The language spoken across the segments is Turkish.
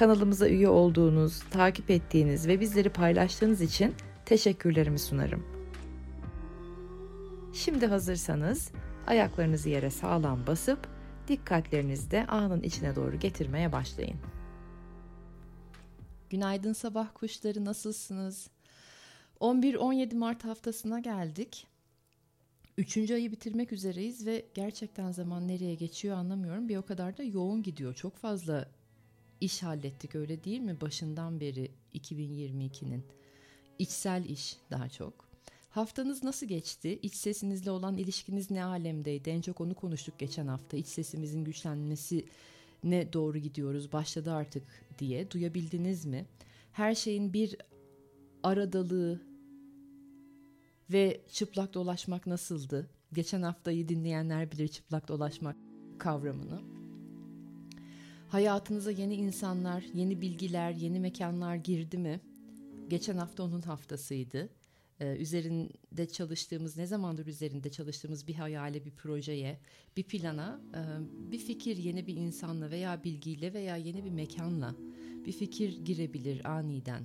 Kanalımıza üye olduğunuz, takip ettiğiniz ve bizleri paylaştığınız için teşekkürlerimi sunarım. Şimdi hazırsanız ayaklarınızı yere sağlam basıp dikkatlerinizi de anın içine doğru getirmeye başlayın. Günaydın sabah kuşları nasılsınız? 11-17 Mart haftasına geldik. Üçüncü ayı bitirmek üzereyiz ve gerçekten zaman nereye geçiyor anlamıyorum. Bir o kadar da yoğun gidiyor. Çok fazla iş hallettik öyle değil mi? Başından beri 2022'nin. içsel iş daha çok. Haftanız nasıl geçti? İç sesinizle olan ilişkiniz ne alemdeydi? En çok onu konuştuk geçen hafta. İç sesimizin güçlenmesi ne doğru gidiyoruz? Başladı artık diye. Duyabildiniz mi? Her şeyin bir aradalığı ve çıplak dolaşmak nasıldı? Geçen haftayı dinleyenler bilir çıplak dolaşmak kavramını. Hayatınıza yeni insanlar, yeni bilgiler, yeni mekanlar girdi mi? Geçen hafta onun haftasıydı. Ee, üzerinde çalıştığımız, ne zamandır üzerinde çalıştığımız bir hayale, bir projeye, bir plana, e, bir fikir yeni bir insanla veya bilgiyle veya yeni bir mekanla bir fikir girebilir aniden.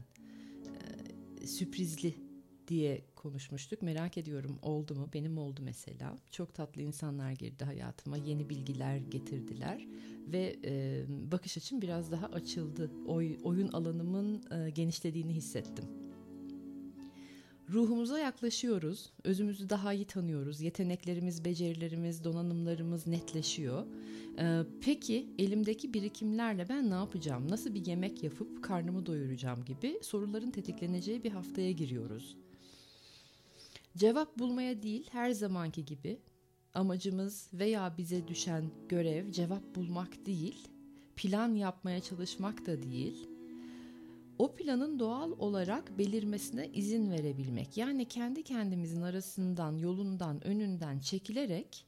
Ee, sürprizli diye konuşmuştuk. Merak ediyorum oldu mu? Benim oldu mesela. Çok tatlı insanlar girdi hayatıma. Yeni bilgiler getirdiler ve e, bakış açım biraz daha açıldı. Oy, oyun alanımın e, genişlediğini hissettim. Ruhumuza yaklaşıyoruz, özümüzü daha iyi tanıyoruz, yeteneklerimiz, becerilerimiz, donanımlarımız netleşiyor. Ee, peki elimdeki birikimlerle ben ne yapacağım, nasıl bir yemek yapıp karnımı doyuracağım gibi soruların tetikleneceği bir haftaya giriyoruz. Cevap bulmaya değil her zamanki gibi amacımız veya bize düşen görev cevap bulmak değil, plan yapmaya çalışmak da değil. O planın doğal olarak belirmesine izin verebilmek. Yani kendi kendimizin arasından, yolundan, önünden çekilerek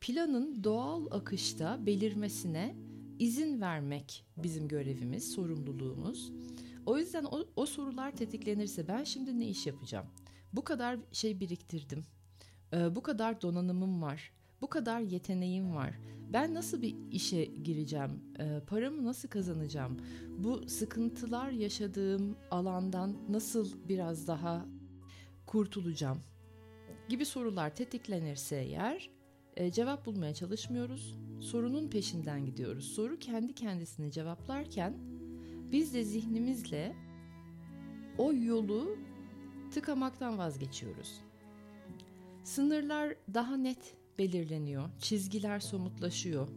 planın doğal akışta belirmesine izin vermek bizim görevimiz, sorumluluğumuz. O yüzden o, o sorular tetiklenirse ben şimdi ne iş yapacağım? Bu kadar şey biriktirdim. Ee, bu kadar donanımım var. Bu kadar yeteneğim var. Ben nasıl bir işe gireceğim? Ee, paramı nasıl kazanacağım? Bu sıkıntılar yaşadığım alandan nasıl biraz daha kurtulacağım? Gibi sorular tetiklenirse eğer e, cevap bulmaya çalışmıyoruz. Sorunun peşinden gidiyoruz. Soru kendi kendisini cevaplarken biz de zihnimizle o yolu tıkamaktan vazgeçiyoruz. Sınırlar daha net belirleniyor, çizgiler somutlaşıyor.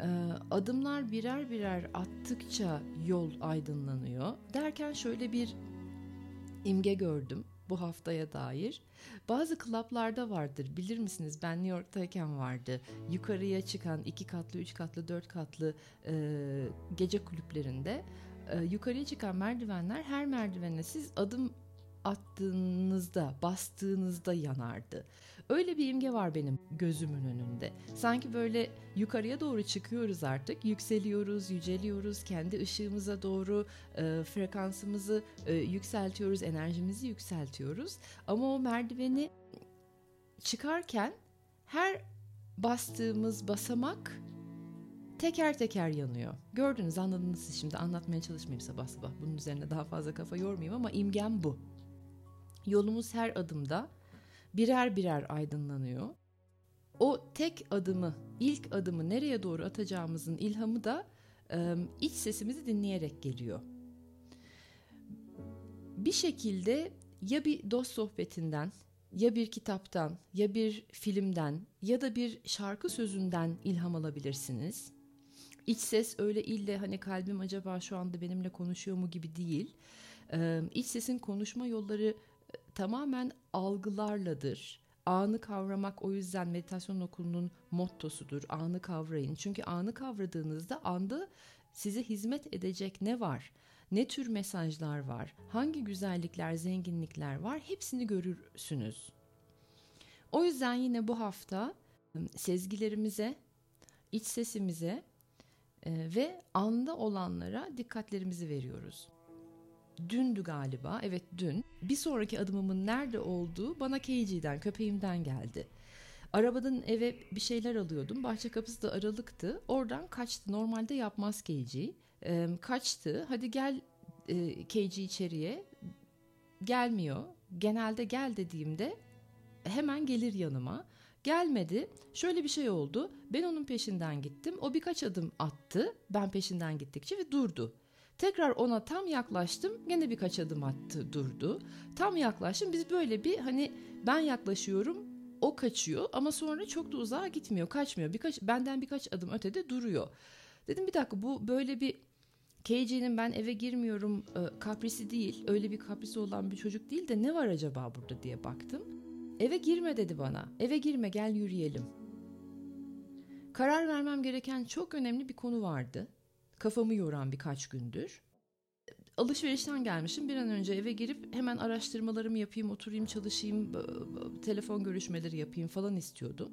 Ee, adımlar birer birer attıkça yol aydınlanıyor. Derken şöyle bir imge gördüm bu haftaya dair. Bazı klaplarda vardır bilir misiniz ben New York'tayken vardı. Yukarıya çıkan iki katlı, üç katlı, dört katlı e, gece kulüplerinde e, yukarıya çıkan merdivenler her merdivene siz adım attığınızda, bastığınızda yanardı. Öyle bir imge var benim gözümün önünde. Sanki böyle yukarıya doğru çıkıyoruz artık, yükseliyoruz, yüceliyoruz, kendi ışığımıza doğru e, frekansımızı e, yükseltiyoruz, enerjimizi yükseltiyoruz. Ama o merdiveni çıkarken her bastığımız basamak teker teker yanıyor. Gördünüz anladınız siz şimdi anlatmaya çalışmayayım sabah sabah. Bunun üzerine daha fazla kafa yormayayım ama imgem bu. Yolumuz her adımda birer birer aydınlanıyor. O tek adımı, ilk adımı nereye doğru atacağımızın ilhamı da e, iç sesimizi dinleyerek geliyor. Bir şekilde ya bir dost sohbetinden, ya bir kitaptan, ya bir filmden ya da bir şarkı sözünden ilham alabilirsiniz. İç ses öyle ille hani kalbim acaba şu anda benimle konuşuyor mu gibi değil. Ee, iç sesin konuşma yolları tamamen algılarladır. Anı kavramak o yüzden meditasyon okulunun mottosudur. Anı kavrayın. Çünkü anı kavradığınızda anda size hizmet edecek ne var? ne tür mesajlar var, hangi güzellikler, zenginlikler var hepsini görürsünüz. O yüzden yine bu hafta sezgilerimize, iç sesimize ve anda olanlara dikkatlerimizi veriyoruz. Dündü galiba, evet dün. Bir sonraki adımımın nerede olduğu bana KG'den, köpeğimden geldi. Arabadan eve bir şeyler alıyordum. Bahçe kapısı da aralıktı. Oradan kaçtı. Normalde yapmaz KG. E, kaçtı. Hadi gel e, KG içeriye. Gelmiyor. Genelde gel dediğimde hemen gelir yanıma. Gelmedi. Şöyle bir şey oldu. Ben onun peşinden gittim. O birkaç adım attı. Ben peşinden gittikçe ve durdu. Tekrar ona tam yaklaştım. Gene birkaç adım attı, durdu. Tam yaklaştım. Biz böyle bir hani ben yaklaşıyorum, o kaçıyor ama sonra çok da uzağa gitmiyor, kaçmıyor. Birkaç benden birkaç adım ötede duruyor. Dedim bir dakika bu böyle bir KJ'nin ben eve girmiyorum e, kaprisi değil. Öyle bir kaprisi olan bir çocuk değil de ne var acaba burada diye baktım. Eve girme dedi bana. Eve girme gel yürüyelim. Karar vermem gereken çok önemli bir konu vardı. Kafamı yoran birkaç gündür. Alışverişten gelmişim. Bir an önce eve girip hemen araştırmalarımı yapayım, oturayım, çalışayım, telefon görüşmeleri yapayım falan istiyordum.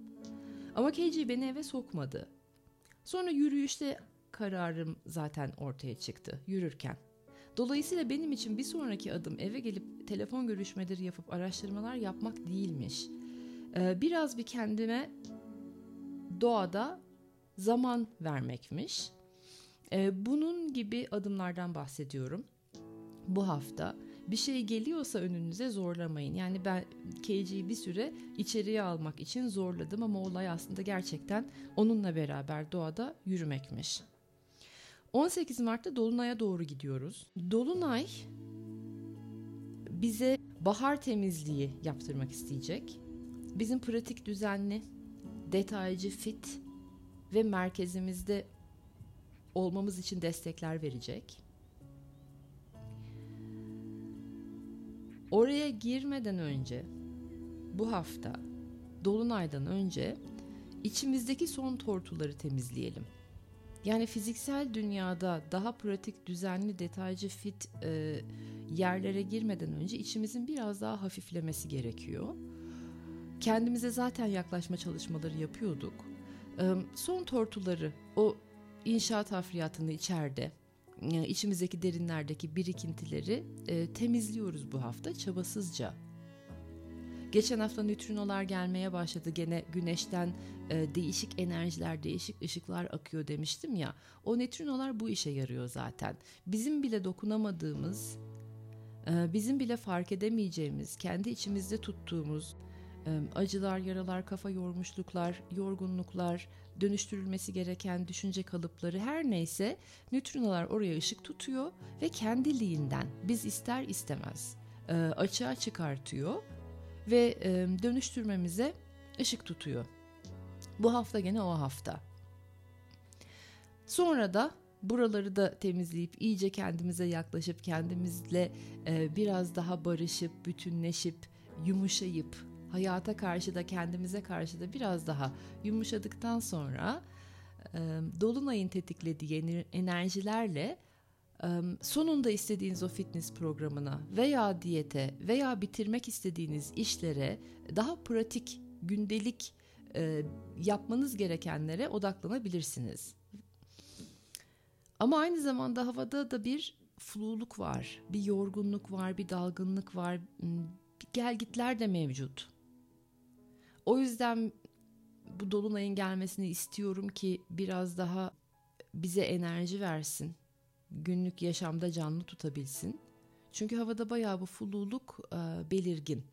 Ama KG beni eve sokmadı. Sonra yürüyüşte kararım zaten ortaya çıktı yürürken. Dolayısıyla benim için bir sonraki adım eve gelip telefon görüşmeleri yapıp araştırmalar yapmak değilmiş. Ee, biraz bir kendime doğada zaman vermekmiş. Ee, bunun gibi adımlardan bahsediyorum. Bu hafta bir şey geliyorsa önünüze zorlamayın. Yani ben KG'yi bir süre içeriye almak için zorladım ama olay aslında gerçekten onunla beraber doğada yürümekmiş. 18 Mart'ta Dolunay'a doğru gidiyoruz. Dolunay bize bahar temizliği yaptırmak isteyecek. Bizim pratik, düzenli, detaycı, fit ve merkezimizde olmamız için destekler verecek. Oraya girmeden önce bu hafta dolunaydan önce içimizdeki son tortuları temizleyelim. Yani fiziksel dünyada daha pratik, düzenli, detaycı, fit e, yerlere girmeden önce içimizin biraz daha hafiflemesi gerekiyor. Kendimize zaten yaklaşma çalışmaları yapıyorduk. E, son tortuları, o inşaat hafriyatını içeride, e, içimizdeki derinlerdeki birikintileri e, temizliyoruz bu hafta çabasızca. Geçen hafta nötrinolar gelmeye başladı. Gene güneşten e, değişik enerjiler, değişik ışıklar akıyor demiştim ya. O nötrinolar bu işe yarıyor zaten. Bizim bile dokunamadığımız, e, bizim bile fark edemeyeceğimiz, kendi içimizde tuttuğumuz e, acılar, yaralar, kafa yormuşluklar, yorgunluklar, dönüştürülmesi gereken düşünce kalıpları her neyse nötrinolar oraya ışık tutuyor ve kendiliğinden biz ister istemez e, açığa çıkartıyor ve e, dönüştürmemize ışık tutuyor. Bu hafta gene o hafta. Sonra da buraları da temizleyip iyice kendimize yaklaşıp kendimizle e, biraz daha barışıp bütünleşip yumuşayıp hayata karşı da kendimize karşı da biraz daha yumuşadıktan sonra e, dolunayın tetiklediği enerjilerle e, sonunda istediğiniz o fitness programına veya diyete veya bitirmek istediğiniz işlere daha pratik gündelik e, yapmanız gerekenlere odaklanabilirsiniz. Ama aynı zamanda havada da bir fluluk var, bir yorgunluk var, bir dalgınlık var, bir gelgitler de mevcut. O yüzden bu dolunayın gelmesini istiyorum ki biraz daha bize enerji versin. Günlük yaşamda canlı tutabilsin. Çünkü havada bayağı bu fululuk e, belirgin.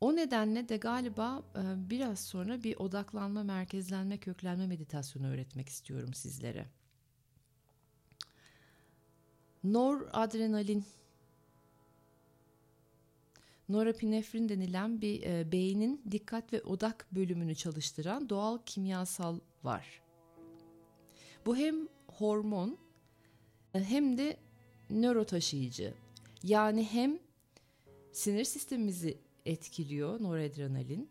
O nedenle de galiba e, biraz sonra bir odaklanma, merkezlenme, köklenme meditasyonu öğretmek istiyorum sizlere. Noradrenalin norepinefrin denilen bir e, beynin dikkat ve odak bölümünü çalıştıran doğal kimyasal var. Bu hem hormon e, hem de nörotaşıyıcı. Yani hem sinir sistemimizi etkiliyor noradrenalin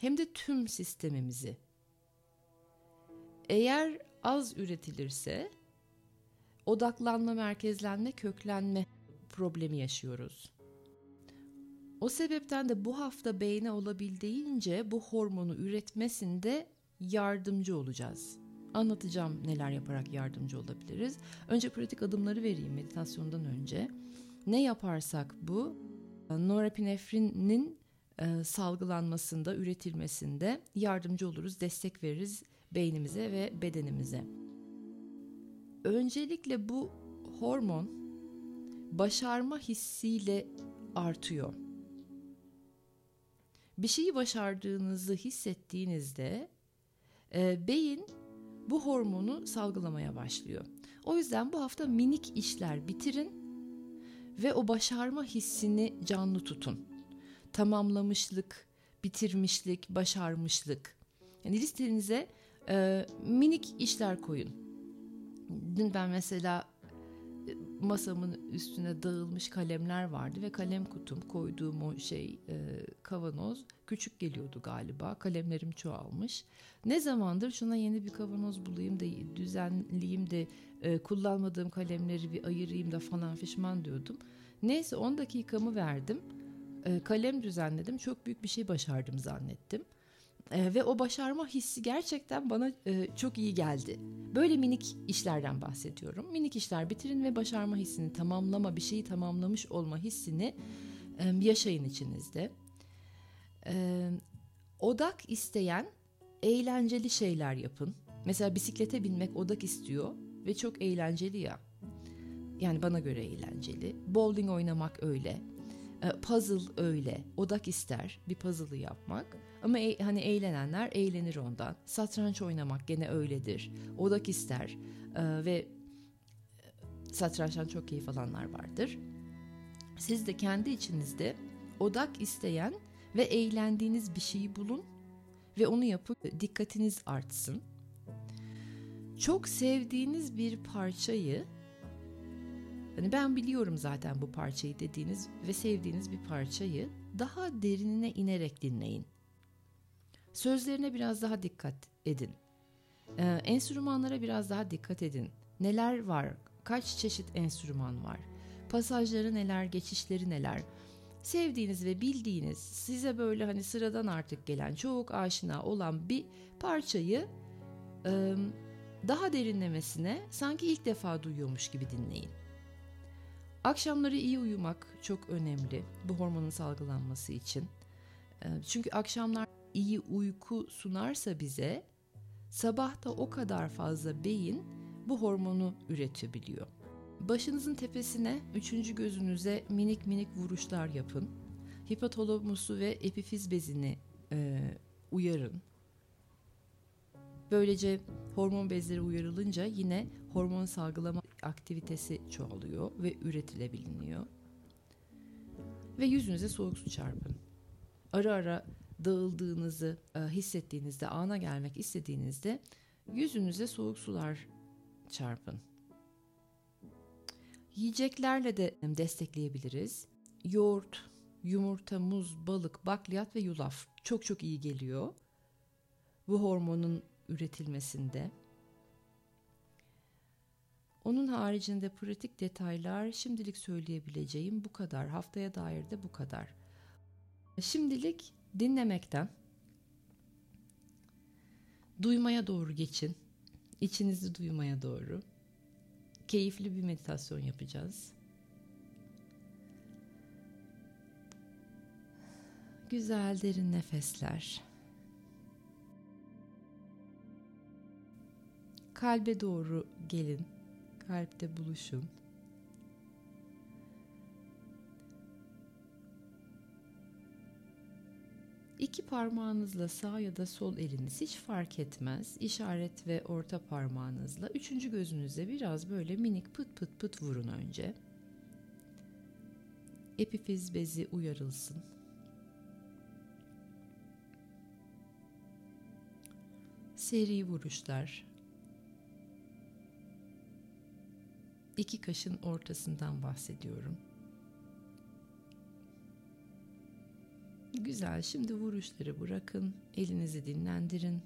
hem de tüm sistemimizi. Eğer az üretilirse odaklanma, merkezlenme, köklenme problemi yaşıyoruz. O sebepten de bu hafta beyne olabildiğince bu hormonu üretmesinde yardımcı olacağız. Anlatacağım neler yaparak yardımcı olabiliriz. Önce pratik adımları vereyim meditasyondan önce. Ne yaparsak bu norepinefrinin e, salgılanmasında, üretilmesinde yardımcı oluruz, destek veririz beynimize ve bedenimize. Öncelikle bu hormon başarma hissiyle artıyor. Bir şeyi başardığınızı hissettiğinizde e, beyin bu hormonu salgılamaya başlıyor. O yüzden bu hafta minik işler bitirin ve o başarma hissini canlı tutun. Tamamlamışlık, bitirmişlik, başarmışlık. Yani listenize e, minik işler koyun. Dün ben mesela masamın üstüne dağılmış kalemler vardı ve kalem kutum koyduğum o şey e, kavanoz küçük geliyordu galiba. Kalemlerim çoğalmış. Ne zamandır şuna yeni bir kavanoz bulayım da düzenleyeyim de e, kullanmadığım kalemleri bir ayırayım da falan fişman diyordum. Neyse 10 dakikamı verdim. E, kalem düzenledim. Çok büyük bir şey başardım zannettim. E, ve o başarma hissi gerçekten bana e, çok iyi geldi. Böyle minik işlerden bahsediyorum. Minik işler bitirin ve başarma hissini tamamlama, bir şeyi tamamlamış olma hissini e, yaşayın içinizde. E, odak isteyen eğlenceli şeyler yapın. Mesela bisiklete binmek odak istiyor ve çok eğlenceli ya. Yani bana göre eğlenceli. Bowling oynamak öyle. E, puzzle öyle. Odak ister bir puzzle'ı yapmak. Ama e, hani eğlenenler eğlenir ondan. Satranç oynamak gene öyledir. Odak ister e, ve e, satrançtan çok keyif alanlar vardır. Siz de kendi içinizde odak isteyen ve eğlendiğiniz bir şeyi bulun ve onu yapıp dikkatiniz artsın. Çok sevdiğiniz bir parçayı Hani ben biliyorum zaten bu parçayı dediğiniz ve sevdiğiniz bir parçayı daha derinine inerek dinleyin. Sözlerine biraz daha dikkat edin. Ee, enstrümanlara biraz daha dikkat edin. Neler var? Kaç çeşit enstrüman var? Pasajları neler, geçişleri neler? Sevdiğiniz ve bildiğiniz, size böyle hani sıradan artık gelen, çok aşina olan bir parçayı e, daha derinlemesine sanki ilk defa duyuyormuş gibi dinleyin. Akşamları iyi uyumak çok önemli bu hormonun salgılanması için. Çünkü akşamlar iyi uyku sunarsa bize sabah da o kadar fazla beyin bu hormonu üretebiliyor. Başınızın tepesine, üçüncü gözünüze minik minik vuruşlar yapın. Hipotalamusu ve epifiz bezini e, uyarın. Böylece hormon bezleri uyarılınca yine hormon salgılama aktivitesi çoğalıyor ve üretilebiliyor. Ve yüzünüze soğuk su çarpın. Ara ara dağıldığınızı e, hissettiğinizde, ana gelmek istediğinizde yüzünüze soğuk sular çarpın. Yiyeceklerle de destekleyebiliriz. Yoğurt, yumurta, muz, balık, bakliyat ve yulaf çok çok iyi geliyor. Bu hormonun üretilmesinde. Onun haricinde pratik detaylar şimdilik söyleyebileceğim bu kadar. Haftaya dair de bu kadar. Şimdilik dinlemekten duymaya doğru geçin. İçinizi duymaya doğru. Keyifli bir meditasyon yapacağız. Güzel derin nefesler. Kalbe doğru gelin. Kalpte buluşun. İki parmağınızla sağ ya da sol eliniz hiç fark etmez. İşaret ve orta parmağınızla üçüncü gözünüze biraz böyle minik pıt pıt pıt vurun önce. Epifiz bezi uyarılsın. Seri vuruşlar. İki kaşın ortasından bahsediyorum. Güzel. Şimdi vuruşları bırakın. Elinizi dinlendirin.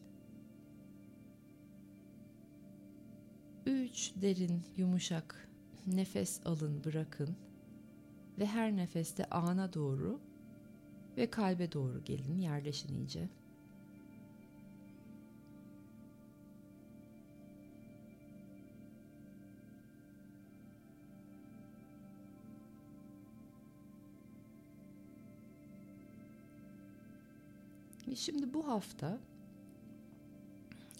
3 3 derin, yumuşak nefes alın, bırakın ve her nefeste ana doğru ve kalbe doğru gelin, yerleşin iyice. Şimdi bu hafta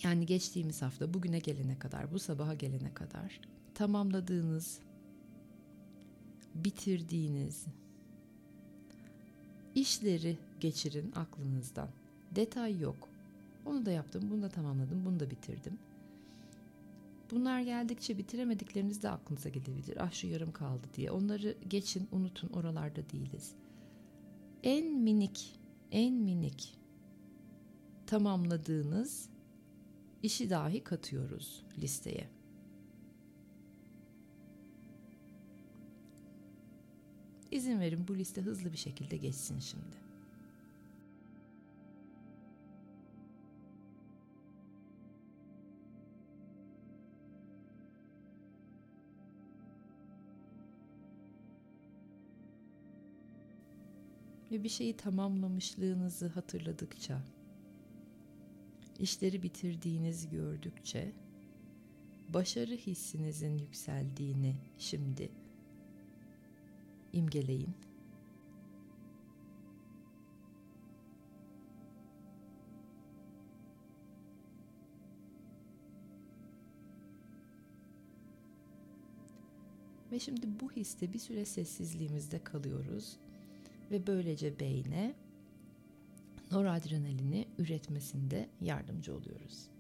yani geçtiğimiz hafta bugüne gelene kadar, bu sabaha gelene kadar tamamladığınız, bitirdiğiniz işleri geçirin aklınızdan. Detay yok. Onu da yaptım, bunu da tamamladım, bunu da bitirdim. Bunlar geldikçe bitiremedikleriniz de aklınıza gelebilir. Ah şu yarım kaldı diye. Onları geçin, unutun. Oralarda değiliz. En minik, en minik tamamladığınız işi dahi katıyoruz listeye. İzin verin bu liste hızlı bir şekilde geçsin şimdi. Ve bir şeyi tamamlamışlığınızı hatırladıkça işleri bitirdiğiniz gördükçe başarı hissinizin yükseldiğini şimdi imgeleyin. Ve şimdi bu histe bir süre sessizliğimizde kalıyoruz ve böylece beyne noradrenalini üretmesinde yardımcı oluyoruz.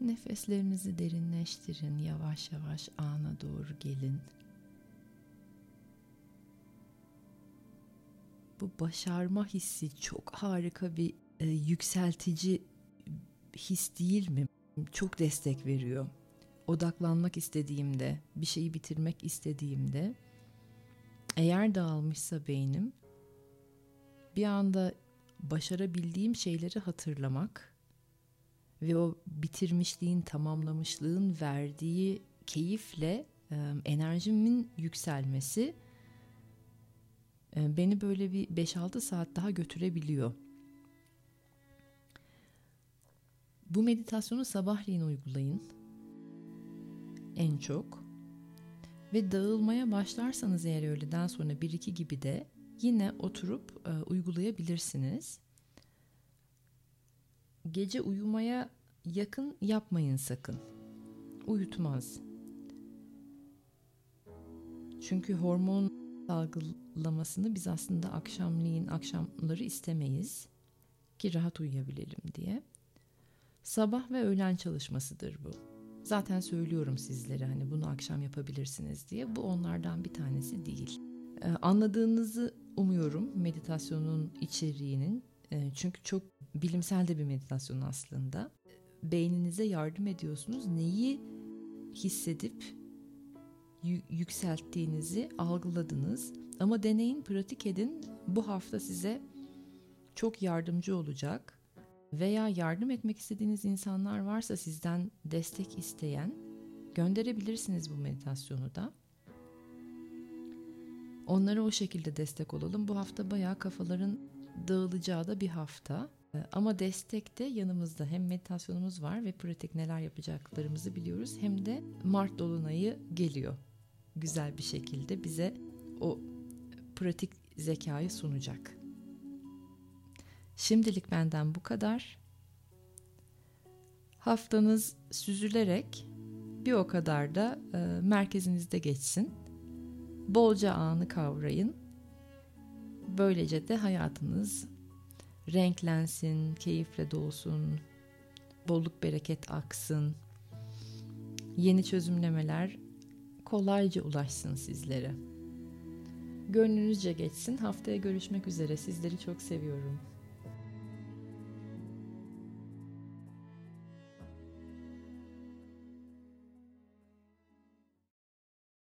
Nefeslerinizi derinleştirin. Yavaş yavaş ana doğru gelin. Bu başarma hissi çok harika bir e, yükseltici his değil mi? Çok destek veriyor. Odaklanmak istediğimde, bir şeyi bitirmek istediğimde eğer dağılmışsa beynim bir anda başarabildiğim şeyleri hatırlamak ve o bitirmişliğin, tamamlamışlığın verdiği keyifle e, enerjimin yükselmesi e, beni böyle bir 5-6 saat daha götürebiliyor. Bu meditasyonu sabahleyin uygulayın. En çok. Ve dağılmaya başlarsanız eğer öğleden sonra 1-2 gibi de yine oturup e, uygulayabilirsiniz. Gece uyumaya yakın yapmayın sakın. Uyutmaz. Çünkü hormon salgılamasını biz aslında akşamleyin akşamları istemeyiz ki rahat uyuyabilelim diye. Sabah ve öğlen çalışmasıdır bu. Zaten söylüyorum sizlere hani bunu akşam yapabilirsiniz diye. Bu onlardan bir tanesi değil. Ee, anladığınızı umuyorum meditasyonun içeriğinin. Ee, çünkü çok bilimsel de bir meditasyon aslında. Beyninize yardım ediyorsunuz. Neyi hissedip yükselttiğinizi algıladınız. Ama deneyin, pratik edin. Bu hafta size çok yardımcı olacak. Veya yardım etmek istediğiniz insanlar varsa sizden destek isteyen gönderebilirsiniz bu meditasyonu da. Onlara o şekilde destek olalım. Bu hafta bayağı kafaların dağılacağı da bir hafta. Ee, ama destekte yanımızda hem meditasyonumuz var ve pratik neler yapacaklarımızı biliyoruz hem de Mart dolunayı geliyor. Güzel bir şekilde bize o pratik zekayı sunacak. Şimdilik benden bu kadar. Haftanız süzülerek bir o kadar da e, merkezinizde geçsin. Bolca anı kavrayın. Böylece de hayatınız renklensin, keyifle dolsun, bolluk bereket aksın. Yeni çözümlemeler kolayca ulaşsın sizlere. Gönlünüzce geçsin. Haftaya görüşmek üzere. Sizleri çok seviyorum.